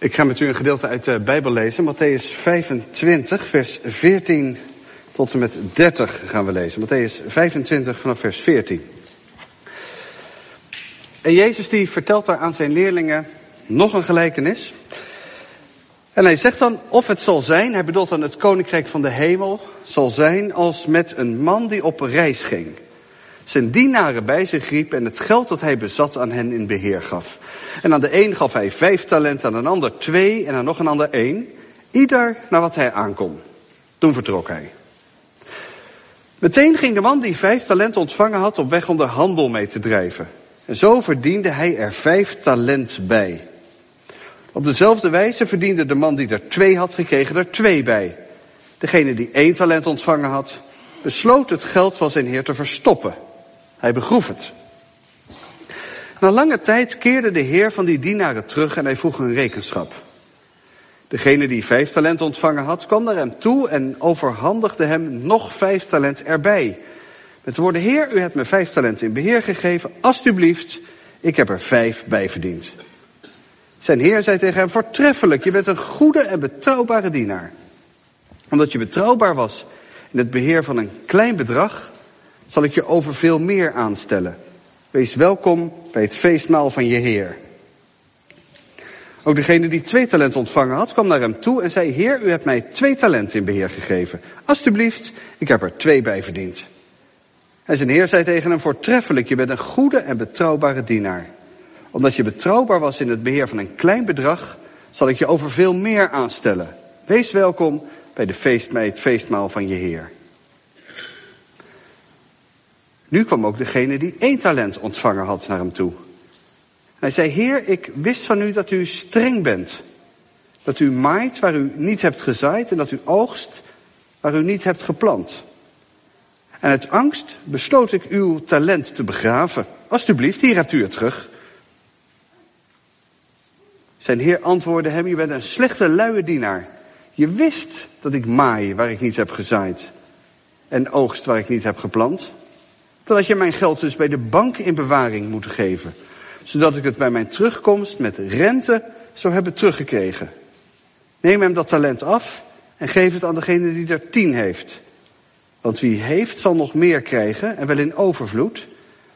Ik ga met u een gedeelte uit de Bijbel lezen. Matthäus 25, vers 14 tot en met 30 gaan we lezen. Matthäus 25 vanaf vers 14. En Jezus die vertelt daar aan zijn leerlingen nog een gelijkenis. En hij zegt dan, of het zal zijn, hij bedoelt dan het koninkrijk van de hemel, zal zijn als met een man die op reis ging. Zijn dienaren bij zich riep en het geld dat hij bezat aan hen in beheer gaf. En aan de een gaf hij vijf talenten, aan een ander twee en aan nog een ander één. Ieder naar wat hij aankon. Toen vertrok hij. Meteen ging de man die vijf talenten ontvangen had op weg om er handel mee te drijven. En zo verdiende hij er vijf talent bij. Op dezelfde wijze verdiende de man die er twee had gekregen er twee bij. Degene die één talent ontvangen had, besloot het geld van zijn heer te verstoppen. Hij begroef het. Na lange tijd keerde de heer van die dienaren terug en hij vroeg een rekenschap. Degene die vijf talent ontvangen had, kwam naar hem toe en overhandigde hem nog vijf talent erbij. Met de woorden, heer, u hebt me vijf talent in beheer gegeven, alstublieft, ik heb er vijf bij verdiend. Zijn heer zei tegen hem, voortreffelijk, je bent een goede en betrouwbare dienaar. Omdat je betrouwbaar was in het beheer van een klein bedrag, zal ik je over veel meer aanstellen. Wees welkom bij het feestmaal van je Heer. Ook degene die twee talenten ontvangen had, kwam naar hem toe en zei, Heer, u hebt mij twee talenten in beheer gegeven. Alsjeblieft, ik heb er twee bij verdiend. En zijn Heer zei tegen hem, voortreffelijk, je bent een goede en betrouwbare dienaar. Omdat je betrouwbaar was in het beheer van een klein bedrag, zal ik je over veel meer aanstellen. Wees welkom bij, de feest, bij het feestmaal van je Heer. Nu kwam ook degene die één talent ontvangen had naar hem toe. Hij zei, Heer, ik wist van u dat u streng bent. Dat u maait waar u niet hebt gezaaid en dat u oogst waar u niet hebt geplant. En uit angst besloot ik uw talent te begraven. Alsjeblieft, hier hebt u het terug. Zijn heer antwoordde hem, je bent een slechte luie dienaar. Je wist dat ik maai waar ik niet heb gezaaid. En oogst waar ik niet heb geplant. Had je mijn geld dus bij de bank in bewaring moeten geven. Zodat ik het bij mijn terugkomst met rente zou hebben teruggekregen. Neem hem dat talent af en geef het aan degene die er tien heeft. Want wie heeft zal nog meer krijgen en wel in overvloed.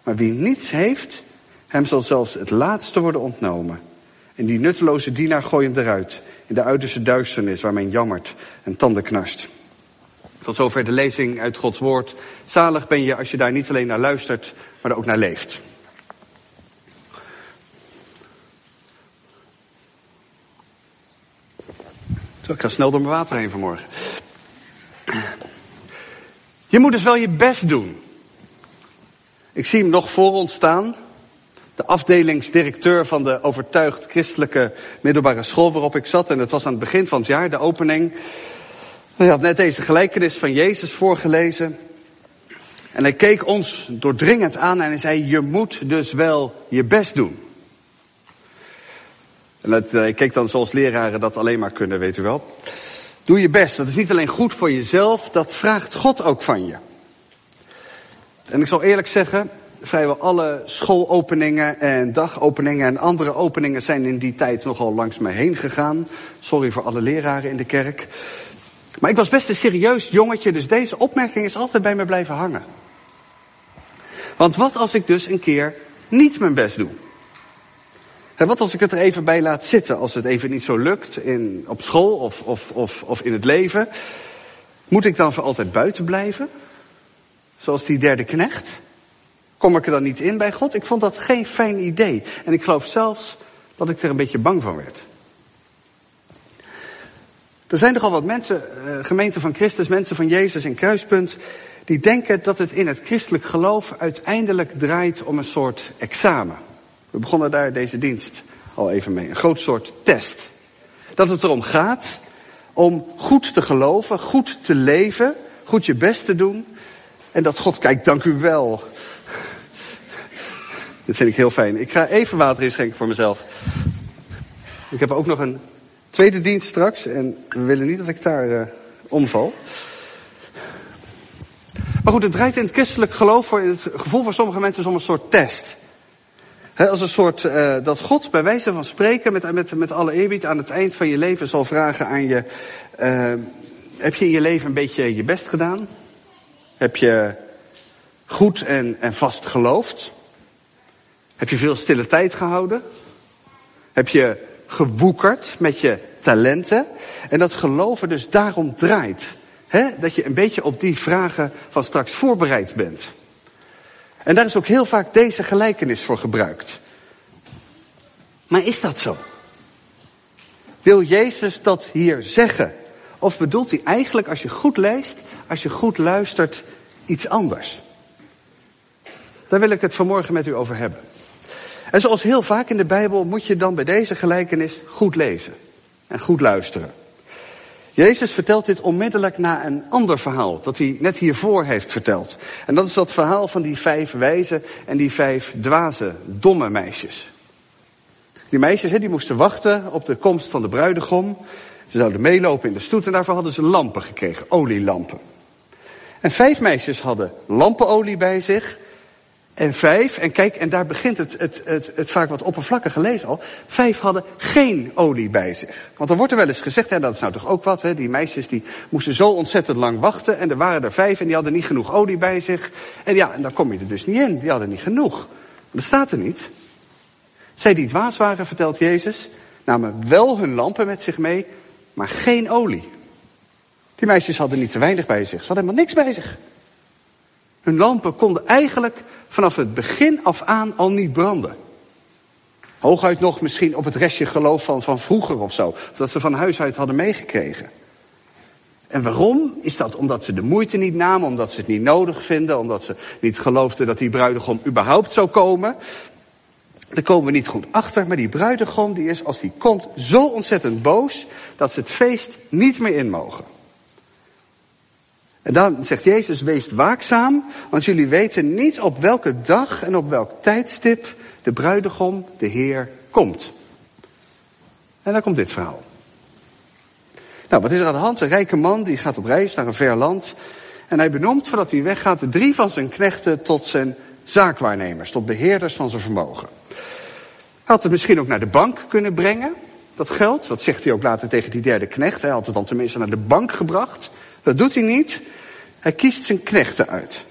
Maar wie niets heeft, hem zal zelfs het laatste worden ontnomen. En die nutteloze dienaar gooi hem eruit. In de uiterste duisternis waar men jammert en tanden knarst. Tot zover de lezing uit Gods woord. Zalig ben je als je daar niet alleen naar luistert, maar er ook naar leeft. Zo, ik ga snel door mijn water heen vanmorgen. Je moet dus wel je best doen. Ik zie hem nog voor ons staan. De afdelingsdirecteur van de overtuigd christelijke middelbare school waarop ik zat. En het was aan het begin van het jaar, de opening. Hij had net deze gelijkenis van Jezus voorgelezen. En hij keek ons doordringend aan en hij zei, je moet dus wel je best doen. En dat, hij keek dan zoals leraren dat alleen maar kunnen, weet u wel. Doe je best. Dat is niet alleen goed voor jezelf, dat vraagt God ook van je. En ik zal eerlijk zeggen, vrijwel alle schoolopeningen en dagopeningen en andere openingen zijn in die tijd nogal langs mij heen gegaan. Sorry voor alle leraren in de kerk. Maar ik was best een serieus jongetje, dus deze opmerking is altijd bij me blijven hangen. Want wat als ik dus een keer niet mijn best doe? En wat als ik het er even bij laat zitten, als het even niet zo lukt in, op school of, of, of, of in het leven? Moet ik dan voor altijd buiten blijven? Zoals die derde knecht? Kom ik er dan niet in bij God? Ik vond dat geen fijn idee. En ik geloof zelfs dat ik er een beetje bang van werd. Er zijn nogal wat mensen, uh, gemeenten van Christus, mensen van Jezus en Kruispunt, die denken dat het in het christelijk geloof uiteindelijk draait om een soort examen. We begonnen daar deze dienst al even mee. Een groot soort test. Dat het erom gaat om goed te geloven, goed te leven, goed je best te doen. En dat God kijkt, dank u wel. Dit vind ik heel fijn. Ik ga even water inschenken voor mezelf. Ik heb ook nog een tweede dienst straks en we willen niet dat ik daar uh, omval. Maar goed, het draait in het christelijk geloof voor het gevoel van sommige mensen om een soort test. als een soort, uh, dat God bij wijze van spreken met, met, met alle eerbied aan het eind van je leven zal vragen aan je, uh, heb je in je leven een beetje je best gedaan? Heb je goed en, en vast geloofd? Heb je veel stille tijd gehouden? Heb je gewoekerd met je talenten? En dat geloven dus daarom draait. Hè? Dat je een beetje op die vragen van straks voorbereid bent. En daar is ook heel vaak deze gelijkenis voor gebruikt. Maar is dat zo? Wil Jezus dat hier zeggen? Of bedoelt hij eigenlijk, als je goed leest, als je goed luistert, iets anders? Daar wil ik het vanmorgen met u over hebben. En zoals heel vaak in de Bijbel moet je dan bij deze gelijkenis goed lezen en goed luisteren. Jezus vertelt dit onmiddellijk na een ander verhaal dat hij net hiervoor heeft verteld. En dat is dat verhaal van die vijf wijze en die vijf dwaze, domme meisjes. Die meisjes die moesten wachten op de komst van de bruidegom. Ze zouden meelopen in de stoet en daarvoor hadden ze lampen gekregen, olielampen. En vijf meisjes hadden lampenolie bij zich en vijf, en kijk, en daar begint het, het, het, het vaak wat oppervlakkig gelezen al. Vijf hadden geen olie bij zich. Want dan wordt er wel eens gezegd, hè, dat is nou toch ook wat, hè, die meisjes die moesten zo ontzettend lang wachten. En er waren er vijf en die hadden niet genoeg olie bij zich. En ja, en dan kom je er dus niet in. Die hadden niet genoeg. Dat staat er niet. Zij die dwaas waren, vertelt Jezus, namen wel hun lampen met zich mee, maar geen olie. Die meisjes hadden niet te weinig bij zich. Ze hadden helemaal niks bij zich. Hun lampen konden eigenlijk vanaf het begin af aan al niet branden. Hooguit nog misschien op het restje geloof van, van vroeger of zo. Dat ze van huis uit hadden meegekregen. En waarom? Is dat omdat ze de moeite niet namen, omdat ze het niet nodig vinden, omdat ze niet geloofden dat die bruidegom überhaupt zou komen? Daar komen we niet goed achter, maar die bruidegom die is als die komt zo ontzettend boos dat ze het feest niet meer in mogen. En dan zegt Jezus, wees waakzaam, want jullie weten niet op welke dag en op welk tijdstip de bruidegom, de Heer, komt. En dan komt dit verhaal. Nou, wat is er aan de hand? Een rijke man die gaat op reis naar een ver land. En hij benoemt voordat hij weggaat drie van zijn knechten tot zijn zaakwaarnemers, tot beheerders van zijn vermogen. Hij had het misschien ook naar de bank kunnen brengen, dat geld. Dat zegt hij ook later tegen die derde knecht. Hij had het dan tenminste naar de bank gebracht. Dat doet hij niet. Hij kiest zijn knechten uit.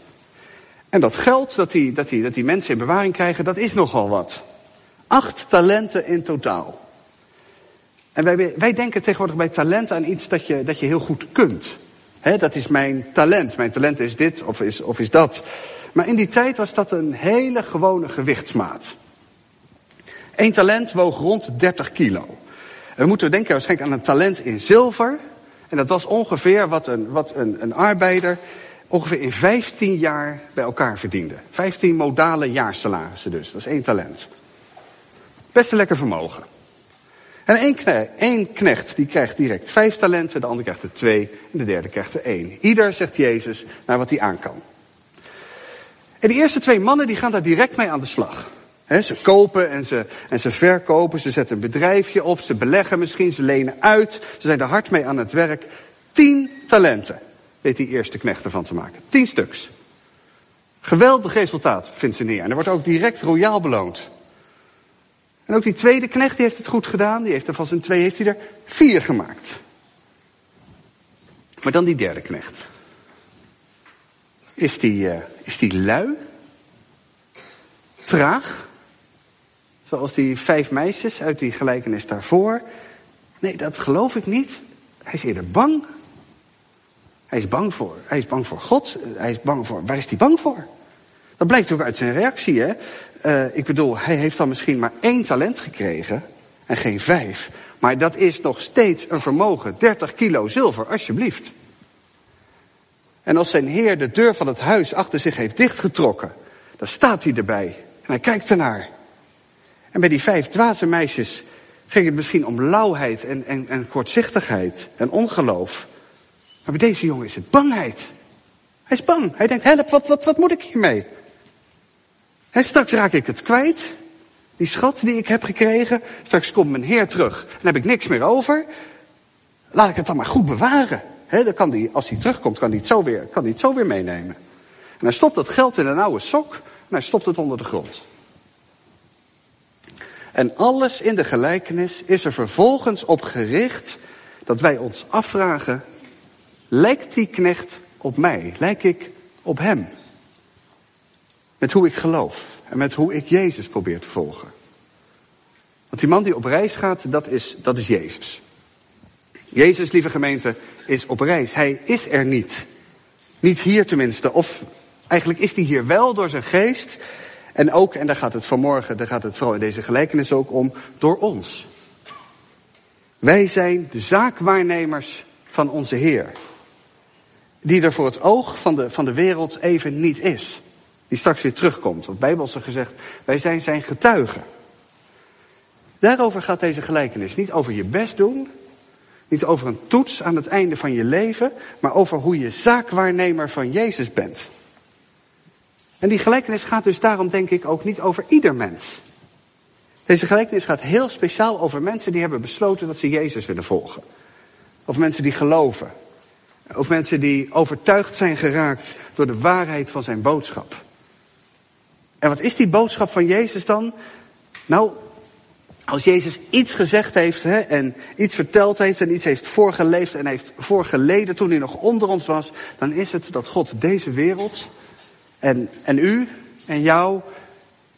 En dat geld dat die, dat, die, dat die mensen in bewaring krijgen, dat is nogal wat. Acht talenten in totaal. En wij, wij denken tegenwoordig bij talent aan iets dat je, dat je heel goed kunt. He, dat is mijn talent. Mijn talent is dit of is, of is dat. Maar in die tijd was dat een hele gewone gewichtsmaat. Eén talent woog rond 30 kilo. We moeten denken waarschijnlijk aan een talent in zilver. En dat was ongeveer wat een, wat een, een arbeider ongeveer in 15 jaar bij elkaar verdiende. 15 modale jaarsalarissen dus. Dat is één talent. Best lekker vermogen. En één knecht, één knecht die krijgt direct vijf talenten, de ander krijgt er twee en de derde krijgt er één. Ieder, zegt Jezus, naar wat hij aan kan. En die eerste twee mannen die gaan daar direct mee aan de slag ze kopen en ze, en ze verkopen, ze zetten een bedrijfje op, ze beleggen misschien, ze lenen uit, ze zijn er hard mee aan het werk. Tien talenten weet die eerste knecht ervan te maken. Tien stuks. Geweldig resultaat, vindt ze neer. En er wordt ook direct royaal beloond. En ook die tweede knecht, die heeft het goed gedaan. Die heeft er van zijn twee, heeft hij er vier gemaakt. Maar dan die derde knecht. Is die, uh, is die lui? Traag? Zoals die vijf meisjes uit die gelijkenis daarvoor. Nee, dat geloof ik niet. Hij is eerder bang. Hij is bang voor, hij is bang voor God. Hij is bang voor, waar is hij bang voor? Dat blijkt ook uit zijn reactie, hè. Uh, ik bedoel, hij heeft dan misschien maar één talent gekregen en geen vijf. Maar dat is nog steeds een vermogen, 30 kilo zilver, alsjeblieft. En als zijn heer de deur van het huis achter zich heeft dichtgetrokken, dan staat hij erbij en hij kijkt ernaar. En bij die vijf dwaze meisjes ging het misschien om lauwheid en, en, en kortzichtigheid en ongeloof. Maar bij deze jongen is het bangheid. Hij is bang. Hij denkt, help, wat, wat, wat moet ik hiermee? He, straks raak ik het kwijt. Die schat die ik heb gekregen. Straks komt mijn heer terug. En heb ik niks meer over. Laat ik het dan maar goed bewaren. Dan kan die, als hij terugkomt, kan hij het zo weer, kan hij het zo weer meenemen. En hij stopt dat geld in een oude sok. En hij stopt het onder de grond. En alles in de gelijkenis is er vervolgens op gericht dat wij ons afvragen, lijkt die knecht op mij? Lijk ik op hem? Met hoe ik geloof en met hoe ik Jezus probeer te volgen. Want die man die op reis gaat, dat is, dat is Jezus. Jezus, lieve gemeente, is op reis. Hij is er niet. Niet hier tenminste. Of eigenlijk is hij hier wel door zijn geest. En ook, en daar gaat het vanmorgen, daar gaat het vooral in deze gelijkenis ook om, door ons. Wij zijn de zaakwaarnemers van onze Heer. Die er voor het oog van de, van de wereld even niet is. Die straks weer terugkomt. Want Bijbelse gezegd, wij zijn zijn getuigen. Daarover gaat deze gelijkenis. Niet over je best doen. Niet over een toets aan het einde van je leven. Maar over hoe je zaakwaarnemer van Jezus bent. En die gelijkenis gaat dus daarom denk ik ook niet over ieder mens. Deze gelijkenis gaat heel speciaal over mensen die hebben besloten dat ze Jezus willen volgen. Of mensen die geloven. Of mensen die overtuigd zijn geraakt door de waarheid van zijn boodschap. En wat is die boodschap van Jezus dan? Nou, als Jezus iets gezegd heeft hè, en iets verteld heeft en iets heeft voorgeleefd en heeft voorgeleden toen hij nog onder ons was, dan is het dat God deze wereld en, en u en jou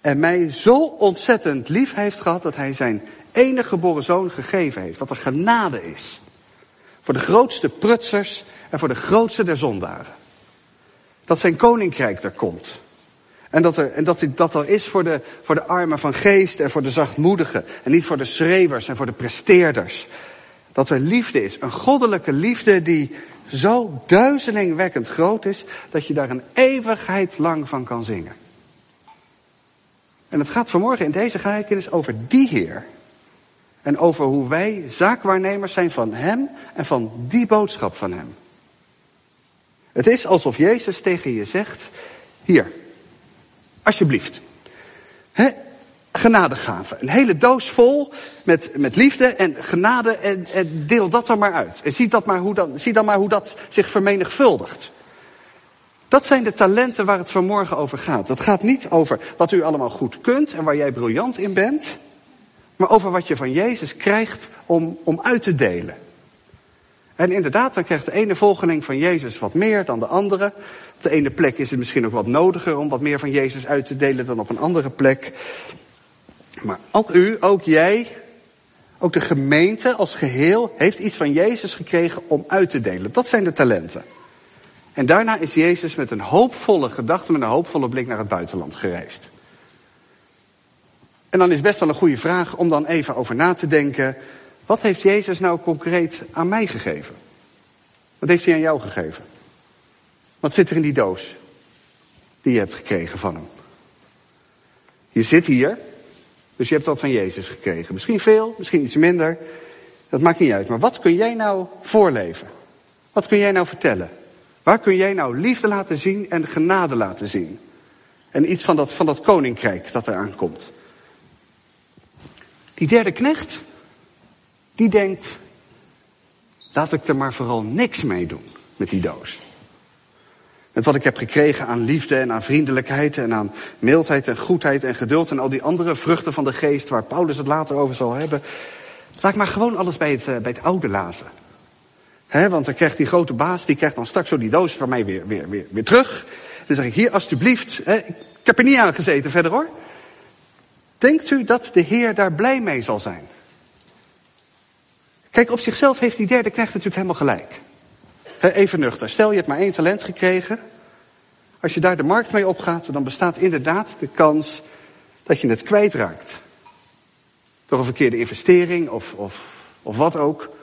en mij zo ontzettend lief heeft gehad dat hij zijn enige geboren zoon gegeven heeft. Dat er genade is. Voor de grootste prutsers en voor de grootste der zondaren. Dat zijn koninkrijk er komt. En dat er, en dat, dat er is voor de, voor de armen van geest en voor de zachtmoedigen. En niet voor de schreeuwers en voor de presteerders. Dat er liefde is. Een goddelijke liefde die zo duizelingwekkend groot is. Dat je daar een eeuwigheid lang van kan zingen. En het gaat vanmorgen in deze gelijkenis over die Heer. En over hoe wij zaakwaarnemers zijn van Hem en van die boodschap van Hem. Het is alsof Jezus tegen je zegt, hier, alsjeblieft. He, genadegaven. Een hele doos vol met, met liefde en genade en, en deel dat dan maar uit. En zie, dat maar hoe dan, zie dan maar hoe dat zich vermenigvuldigt. Dat zijn de talenten waar het vanmorgen over gaat. Dat gaat niet over wat u allemaal goed kunt en waar jij briljant in bent. Maar over wat je van Jezus krijgt om, om uit te delen. En inderdaad, dan krijgt de ene volgeling van Jezus wat meer dan de andere. Op de ene plek is het misschien ook wat nodiger om wat meer van Jezus uit te delen dan op een andere plek. Maar ook u, ook jij, ook de gemeente als geheel heeft iets van Jezus gekregen om uit te delen. Dat zijn de talenten. En daarna is Jezus met een hoopvolle gedachte, met een hoopvolle blik naar het buitenland gereisd. En dan is best wel een goede vraag om dan even over na te denken. Wat heeft Jezus nou concreet aan mij gegeven? Wat heeft hij aan jou gegeven? Wat zit er in die doos die je hebt gekregen van hem? Je zit hier, dus je hebt wat van Jezus gekregen. Misschien veel, misschien iets minder. Dat maakt niet uit. Maar wat kun jij nou voorleven? Wat kun jij nou vertellen? Waar kun jij nou liefde laten zien en genade laten zien? En iets van dat, van dat koninkrijk dat eraan komt. Die derde knecht, die denkt, laat ik er maar vooral niks mee doen met die doos. Met wat ik heb gekregen aan liefde en aan vriendelijkheid en aan mildheid en goedheid en geduld en al die andere vruchten van de geest waar Paulus het later over zal hebben. Laat ik maar gewoon alles bij het, eh, bij het oude laten. He, want dan krijgt die grote baas, die krijgt dan straks zo die doos van mij weer, weer, weer, weer terug. Dan zeg ik, hier alstublieft, he, ik heb er niet aan gezeten verder hoor. Denkt u dat de Heer daar blij mee zal zijn? Kijk, op zichzelf heeft die derde knecht natuurlijk helemaal gelijk. Even nuchter. Stel je hebt maar één talent gekregen. Als je daar de markt mee opgaat, dan bestaat inderdaad de kans dat je het kwijtraakt. Door een verkeerde investering of, of, of wat ook.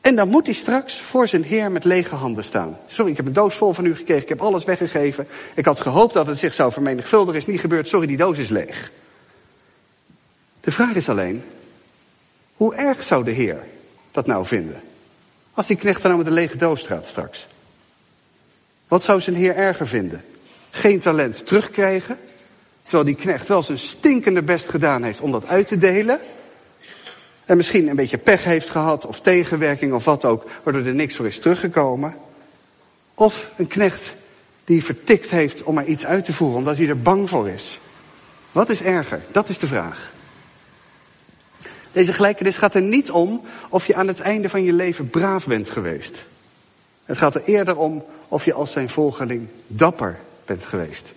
En dan moet hij straks voor zijn Heer met lege handen staan. Sorry, ik heb een doos vol van u gekregen, ik heb alles weggegeven. Ik had gehoopt dat het zich zou vermenigvuldigen, is niet gebeurd. Sorry, die doos is leeg. De vraag is alleen, hoe erg zou de Heer dat nou vinden? Als die knecht nou met een lege doos staat straks. Wat zou zijn Heer erger vinden? Geen talent terugkrijgen, terwijl die knecht wel zijn stinkende best gedaan heeft om dat uit te delen. En misschien een beetje pech heeft gehad of tegenwerking of wat ook, waardoor er niks voor is teruggekomen. Of een knecht die vertikt heeft om er iets uit te voeren omdat hij er bang voor is. Wat is erger? Dat is de vraag. Deze gelijkenis gaat er niet om of je aan het einde van je leven braaf bent geweest. Het gaat er eerder om of je als zijn volgeling dapper bent geweest.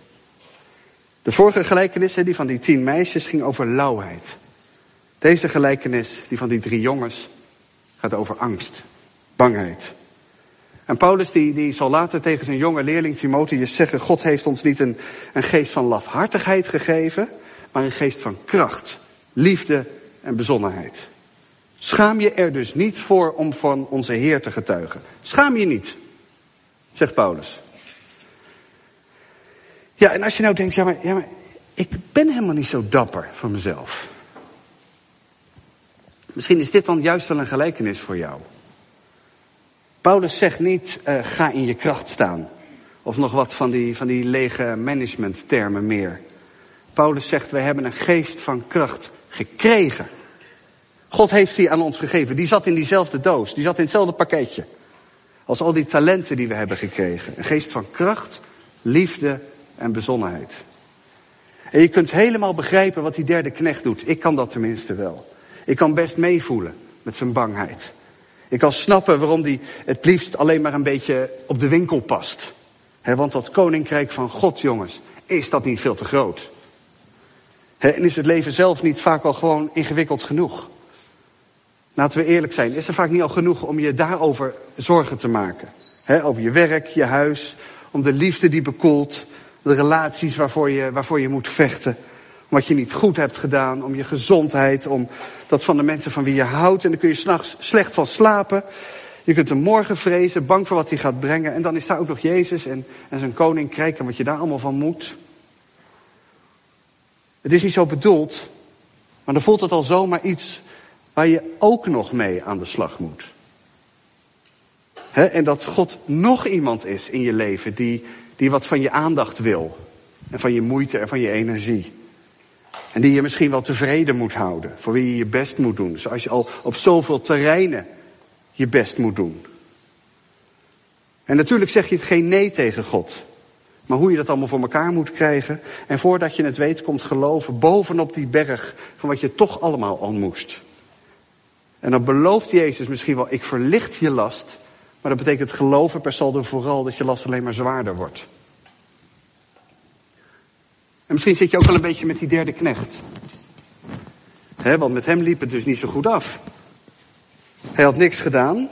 De vorige gelijkenis, die van die tien meisjes, ging over lauwheid. Deze gelijkenis, die van die drie jongens, gaat over angst, bangheid. En Paulus die, die zal later tegen zijn jonge leerling Timotheus zeggen, God heeft ons niet een, een geest van lafhartigheid gegeven, maar een geest van kracht, liefde en bezonnenheid. Schaam je er dus niet voor om van onze Heer te getuigen. Schaam je niet, zegt Paulus. Ja, en als je nou denkt, ja maar, ja maar ik ben helemaal niet zo dapper van mezelf. Misschien is dit dan juist wel een gelijkenis voor jou. Paulus zegt niet, uh, ga in je kracht staan. Of nog wat van die, van die lege managementtermen meer. Paulus zegt, wij hebben een geest van kracht gekregen. God heeft die aan ons gegeven. Die zat in diezelfde doos. Die zat in hetzelfde pakketje. Als al die talenten die we hebben gekregen. Een geest van kracht, liefde en bezonnenheid. En je kunt helemaal begrijpen wat die derde knecht doet. Ik kan dat tenminste wel. Ik kan best meevoelen met zijn bangheid. Ik kan snappen waarom die het liefst alleen maar een beetje op de winkel past. want dat koninkrijk van God, jongens, is dat niet veel te groot? En is het leven zelf niet vaak al gewoon ingewikkeld genoeg? Laten we eerlijk zijn, is er vaak niet al genoeg om je daarover zorgen te maken? over je werk, je huis, om de liefde die bekoelt, de relaties waarvoor je, waarvoor je moet vechten. Om wat je niet goed hebt gedaan, om je gezondheid, om dat van de mensen van wie je houdt. En dan kun je s'nachts slecht van slapen. Je kunt een morgen vrezen, bang voor wat hij gaat brengen. En dan is daar ook nog Jezus en, en zijn koninkrijk en wat je daar allemaal van moet. Het is niet zo bedoeld, maar dan voelt het al zomaar iets waar je ook nog mee aan de slag moet. en dat God nog iemand is in je leven die, die wat van je aandacht wil. En van je moeite en van je energie. En die je misschien wel tevreden moet houden. Voor wie je je best moet doen. Zoals je al op zoveel terreinen je best moet doen. En natuurlijk zeg je het geen nee tegen God. Maar hoe je dat allemaal voor elkaar moet krijgen. En voordat je het weet komt geloven bovenop die berg van wat je toch allemaal al moest. En dan belooft Jezus misschien wel, ik verlicht je last. Maar dat betekent geloven per saldo vooral dat je last alleen maar zwaarder wordt. En misschien zit je ook wel een beetje met die derde knecht. He, want met hem liep het dus niet zo goed af. Hij had niks gedaan.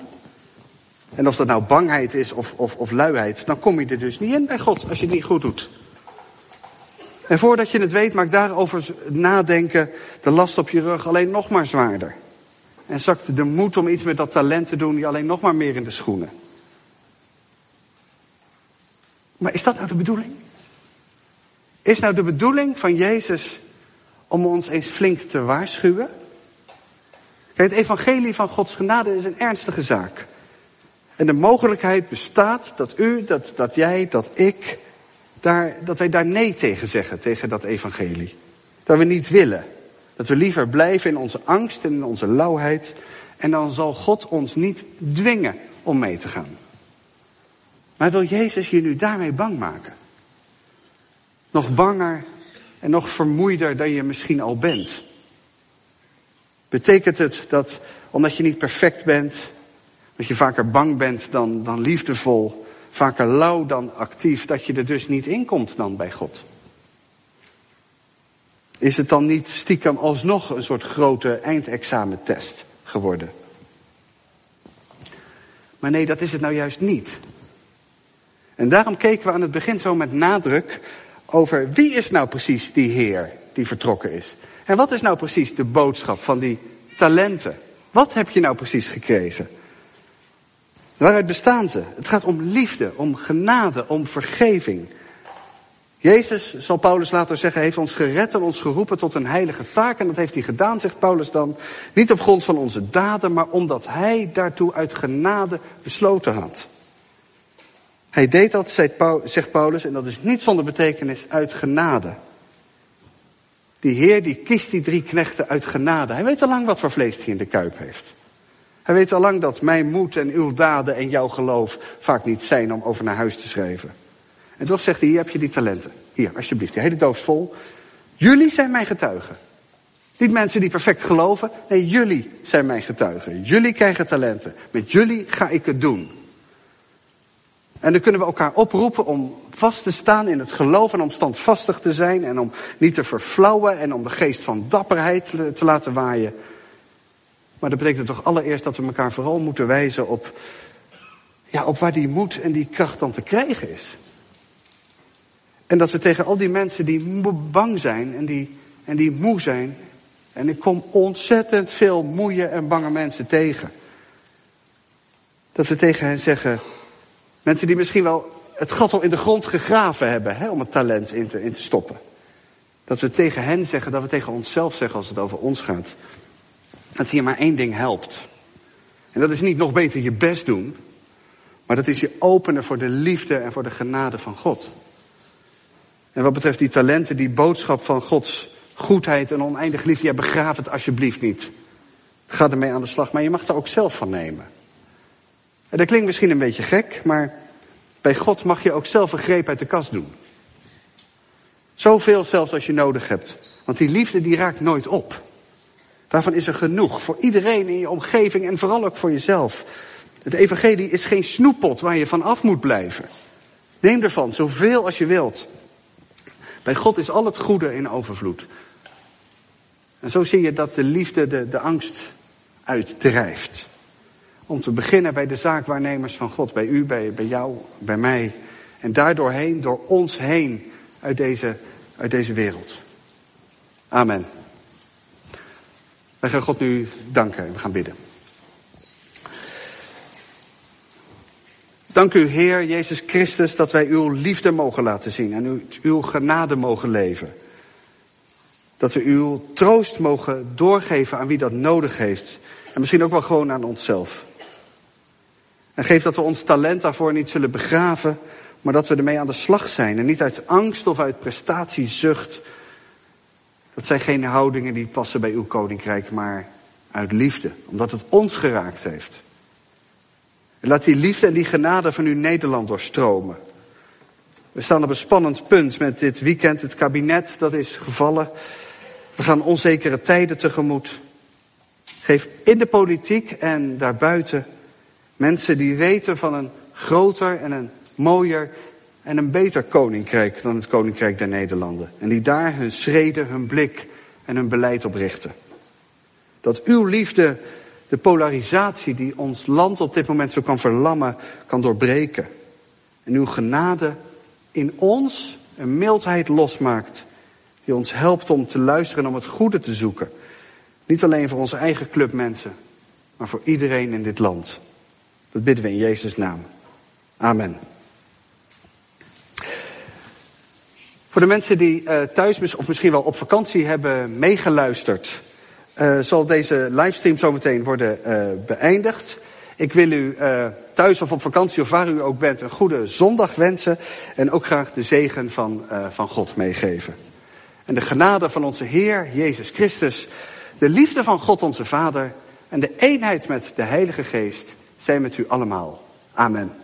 En of dat nou bangheid is of, of, of luiheid, dan kom je er dus niet in bij God als je het niet goed doet. En voordat je het weet, maakt daarover nadenken de last op je rug alleen nog maar zwaarder. En zakt de moed om iets met dat talent te doen je alleen nog maar meer in de schoenen. Maar is dat nou de bedoeling? Is nou de bedoeling van Jezus om ons eens flink te waarschuwen? Kijk, het evangelie van Gods genade is een ernstige zaak. En de mogelijkheid bestaat dat u, dat, dat jij, dat ik, daar, dat wij daar nee tegen zeggen, tegen dat evangelie. Dat we niet willen. Dat we liever blijven in onze angst en in onze lauwheid. En dan zal God ons niet dwingen om mee te gaan. Maar wil Jezus je nu daarmee bang maken? Nog banger en nog vermoeider dan je misschien al bent. Betekent het dat omdat je niet perfect bent, dat je vaker bang bent dan, dan liefdevol, vaker lauw dan actief, dat je er dus niet in komt dan bij God? Is het dan niet stiekem alsnog een soort grote eindexamentest geworden? Maar nee, dat is het nou juist niet. En daarom keken we aan het begin zo met nadruk over wie is nou precies die Heer die vertrokken is. En wat is nou precies de boodschap van die talenten? Wat heb je nou precies gekregen? Waaruit bestaan ze? Het gaat om liefde, om genade, om vergeving. Jezus, zal Paulus later zeggen, heeft ons gered en ons geroepen tot een heilige taak. En dat heeft hij gedaan, zegt Paulus dan, niet op grond van onze daden, maar omdat hij daartoe uit genade besloten had. Hij deed dat, zegt Paulus, en dat is niet zonder betekenis, uit genade. Die Heer die kiest die drie knechten uit genade. Hij weet al lang wat voor vlees hij in de kuip heeft. Hij weet al lang dat mijn moed en uw daden en jouw geloof vaak niet zijn om over naar huis te schrijven. En toch zegt hij, hier heb je die talenten. Hier, alsjeblieft, die hele doos vol. Jullie zijn mijn getuigen. Niet mensen die perfect geloven. Nee, jullie zijn mijn getuigen. Jullie krijgen talenten. Met jullie ga ik het doen. En dan kunnen we elkaar oproepen om vast te staan in het geloof en om standvastig te zijn en om niet te verflauwen en om de geest van dapperheid te laten waaien. Maar dat betekent toch allereerst dat we elkaar vooral moeten wijzen op, ja, op waar die moed en die kracht dan te krijgen is. En dat we tegen al die mensen die bang zijn en die, en die moe zijn. En ik kom ontzettend veel moeie en bange mensen tegen. Dat we tegen hen zeggen, mensen die misschien wel het gat al in de grond gegraven hebben hè, om het talent in te, in te stoppen. Dat we tegen hen zeggen, dat we tegen onszelf zeggen als het over ons gaat. Dat hier maar één ding helpt. En dat is niet nog beter je best doen, maar dat is je openen voor de liefde en voor de genade van God. En wat betreft die talenten, die boodschap van Gods goedheid en oneindig liefde, ja, begraaf het alsjeblieft niet. Ga ermee aan de slag, maar je mag er ook zelf van nemen. En dat klinkt misschien een beetje gek, maar bij God mag je ook zelf een greep uit de kast doen. Zoveel zelfs als je nodig hebt. Want die liefde die raakt nooit op. Daarvan is er genoeg voor iedereen in je omgeving en vooral ook voor jezelf. Het evangelie is geen snoeppot waar je van af moet blijven. Neem ervan zoveel als je wilt. Bij God is al het goede in overvloed. En zo zie je dat de liefde de, de angst uitdrijft. Om te beginnen bij de zaakwaarnemers van God, bij u, bij, bij jou, bij mij. En daardoor heen, door ons heen, uit deze, uit deze wereld. Amen. Wij gaan God nu danken en we gaan bidden. Dank u, Heer Jezus Christus, dat wij uw liefde mogen laten zien en uw genade mogen leven. Dat we uw troost mogen doorgeven aan wie dat nodig heeft. En misschien ook wel gewoon aan onszelf. En geef dat we ons talent daarvoor niet zullen begraven, maar dat we ermee aan de slag zijn. En niet uit angst of uit prestatiezucht. Dat zijn geen houdingen die passen bij uw koninkrijk, maar uit liefde. Omdat het ons geraakt heeft. En laat die liefde en die genade van uw Nederland doorstromen. We staan op een spannend punt met dit weekend. Het kabinet dat is gevallen. We gaan onzekere tijden tegemoet. Geef in de politiek en daarbuiten mensen die weten van een groter en een mooier en een beter koninkrijk dan het koninkrijk der Nederlanden. En die daar hun schreden, hun blik en hun beleid op richten. Dat uw liefde de polarisatie die ons land op dit moment zo kan verlammen, kan doorbreken. En uw genade in ons een mildheid losmaakt. Die ons helpt om te luisteren en om het goede te zoeken. Niet alleen voor onze eigen club mensen, maar voor iedereen in dit land. Dat bidden we in Jezus' naam. Amen. Voor de mensen die uh, thuis of misschien wel op vakantie hebben meegeluisterd uh, zal deze livestream zometeen worden uh, beëindigd. Ik wil u thuis of op vakantie of waar u ook bent een goede zondag wensen. En ook graag de zegen van, van God meegeven. En de genade van onze Heer Jezus Christus, de liefde van God onze Vader en de eenheid met de Heilige Geest zijn met u allemaal. Amen.